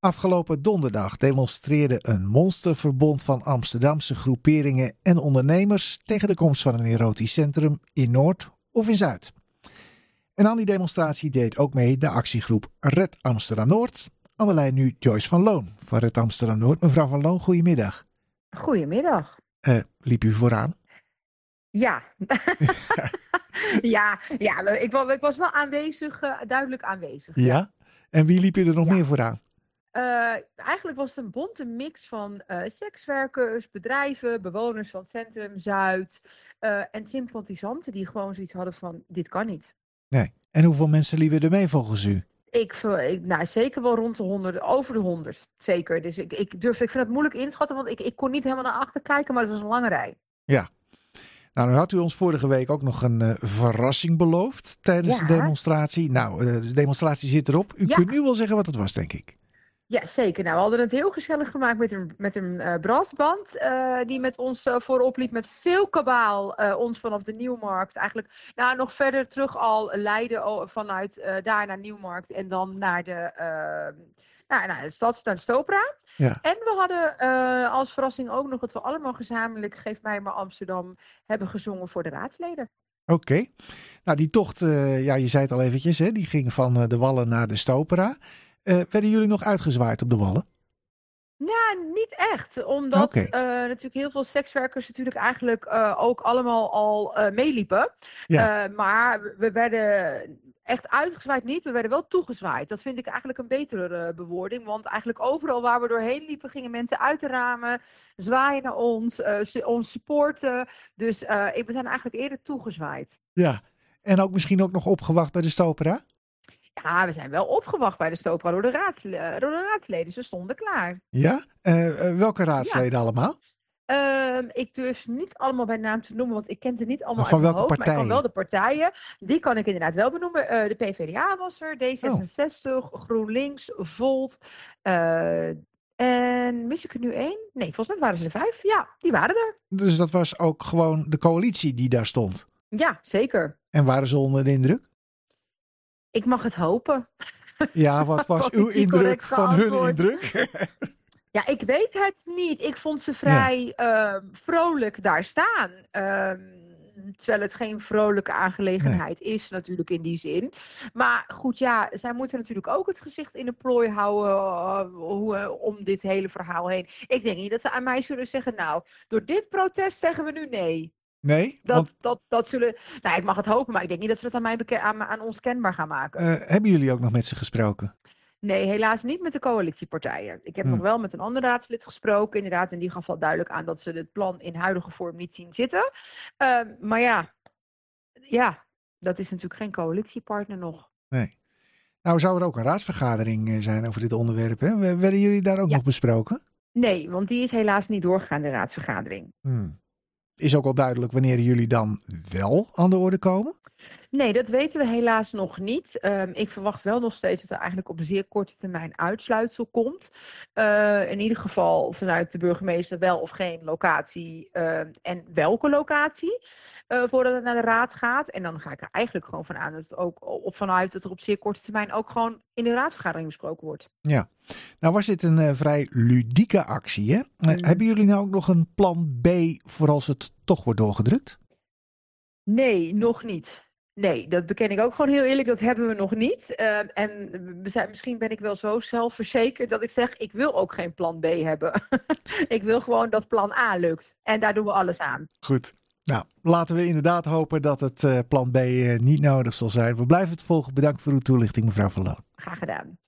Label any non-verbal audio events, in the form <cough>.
Afgelopen donderdag demonstreerde een monsterverbond van Amsterdamse groeperingen en ondernemers tegen de komst van een erotisch centrum in Noord of in Zuid. En aan die demonstratie deed ook mee de actiegroep Red Amsterdam Noord. Aan de lijn nu Joyce van Loon van Red Amsterdam Noord. Mevrouw van Loon, goedemiddag. Goedemiddag. Uh, liep u vooraan? Ja. <laughs> ja, ja ik, was, ik was wel aanwezig, uh, duidelijk aanwezig. Ja? En wie liep u er nog ja. meer vooraan? Uh, eigenlijk was het een bonte mix van uh, sekswerkers, bedrijven, bewoners van Centrum Zuid uh, en sympathisanten die gewoon zoiets hadden van dit kan niet. Nee. En hoeveel mensen liepen er mee volgens u? Ik, ik, nou, zeker wel rond de 100, over de 100. Zeker. Dus ik, ik, durf, ik vind het moeilijk inschatten, want ik, ik kon niet helemaal naar achter kijken, maar het was een lange rij. Ja. Nou, nu had u ons vorige week ook nog een uh, verrassing beloofd tijdens Ja. de demonstratie. Nou, uh, de demonstratie zit erop. U Ja. kunt nu wel zeggen wat het was, denk ik. Ja, zeker. Nou, we hadden het heel gezellig gemaakt met een, met een eh, brassband. eh, die met ons eh, voorop liep met veel kabaal. ons vanaf de Nieuwmarkt eigenlijk nou, nog verder terug al leiden o- vanuit daar naar Nieuwmarkt. En dan naar de, nou, naar de stad, naar de Stopra. Ja. En we hadden als verrassing ook nog dat we allemaal gezamenlijk Geef mij maar Amsterdam hebben gezongen voor de raadsleden. Oké. Nou, die tocht, ja, je zei het al eventjes, hè, die ging van de Wallen naar de Stopera. Eh, werden jullie nog uitgezwaaid op de Wallen? Ja, niet echt. Omdat eh, natuurlijk heel veel sekswerkers natuurlijk eigenlijk eh, ook allemaal al meeliepen. Ja. Maar we- we werden echt uitgezwaaid niet, we werden wel toegezwaaid. Dat vind ik eigenlijk een betere bewoording. Want eigenlijk overal waar we doorheen liepen, gingen mensen uit de ramen, zwaaien naar ons, ons supporten. Dus we zijn eigenlijk eerder toegezwaaid. Ja. En ook misschien ook nog opgewacht bij de Stopera? Ja, we zijn wel opgewacht bij de Stopra door de, raads, eh, door de raadsleden. Ze stonden klaar. Ja. Eh, eh, welke raadsleden allemaal? Ehm, ik durf niet allemaal bij naam te noemen, want ik ken ze niet allemaal Maar van uit welke hoofd. Maar ik kan wel partijen? de partijen, die kan ik inderdaad wel benoemen. De PvdA was er, Oh. D66, GroenLinks, Volt. en mis ik er nu één? Nee, volgens mij waren ze er vijf. Ja, die waren er. Dus dat was ook gewoon de coalitie die daar stond. Ja, zeker. En waren ze onder de indruk? Ik mag het hopen. Ja, wat was uw indruk van hun indruk? <laughs> Ja, ik weet het niet. Ik vond ze vrij ehm, vrolijk daar staan. Ehm, terwijl het geen vrolijke aangelegenheid is, natuurlijk in die zin. Maar goed, ja, zij moeten natuurlijk ook het gezicht in de plooi houden eh, hoe, eh, om dit hele verhaal heen. Ik denk niet dat ze aan mij zullen zeggen, nou, door dit protest zeggen we nu nee. Nee? Dat, Want dat, dat zullen. Nou, ik mag het hopen, maar ik denk niet dat ze dat aan, mij aan, aan ons kenbaar gaan maken. eh, hebben jullie ook nog met ze gesproken? Nee, helaas niet met de coalitiepartijen. Ik heb Hmm. nog wel met een ander raadslid gesproken. Inderdaad, en die gaf al duidelijk aan dat ze het plan in huidige vorm niet zien zitten. Ehm, maar ja, ja, dat is natuurlijk geen coalitiepartner nog. Nee. Nou, zou er ook een raadsvergadering eh, zijn over dit onderwerp? Hè? Werden jullie daar ook Ja. nog besproken? Nee, want die is helaas niet doorgegaan, de raadsvergadering. Hmm. Is ook al duidelijk wanneer jullie dan wel aan de orde komen? Nee, dat weten we helaas nog niet. Ehm, ik verwacht wel nog steeds dat er eigenlijk op zeer korte termijn uitsluitsel komt. Eh, in ieder geval vanuit de burgemeester wel of geen locatie eh, en welke locatie. eh, voordat het naar de raad gaat. En dan ga ik er eigenlijk gewoon van aan dat het ook op vanuit dat er op zeer korte termijn ook gewoon in de raadsvergadering besproken wordt. Ja. Nou was dit een vrij ludieke actie, hè? Mm. Hebben jullie nou ook nog een plan B voor als het toch wordt doorgedrukt? Nee, nog niet. Nee, dat beken ik ook gewoon heel eerlijk. Dat hebben we nog niet. Eh, en we zijn, misschien ben ik wel zo zelfverzekerd dat ik zeg: ik wil ook geen plan B hebben. <laughs> ik wil gewoon dat plan A lukt. En daar doen we alles aan. Goed. Nou, laten we inderdaad hopen dat het eh, plan B eh, niet nodig zal zijn. We blijven het volgen. Bedankt voor uw toelichting, mevrouw Van Loon. Graag gedaan.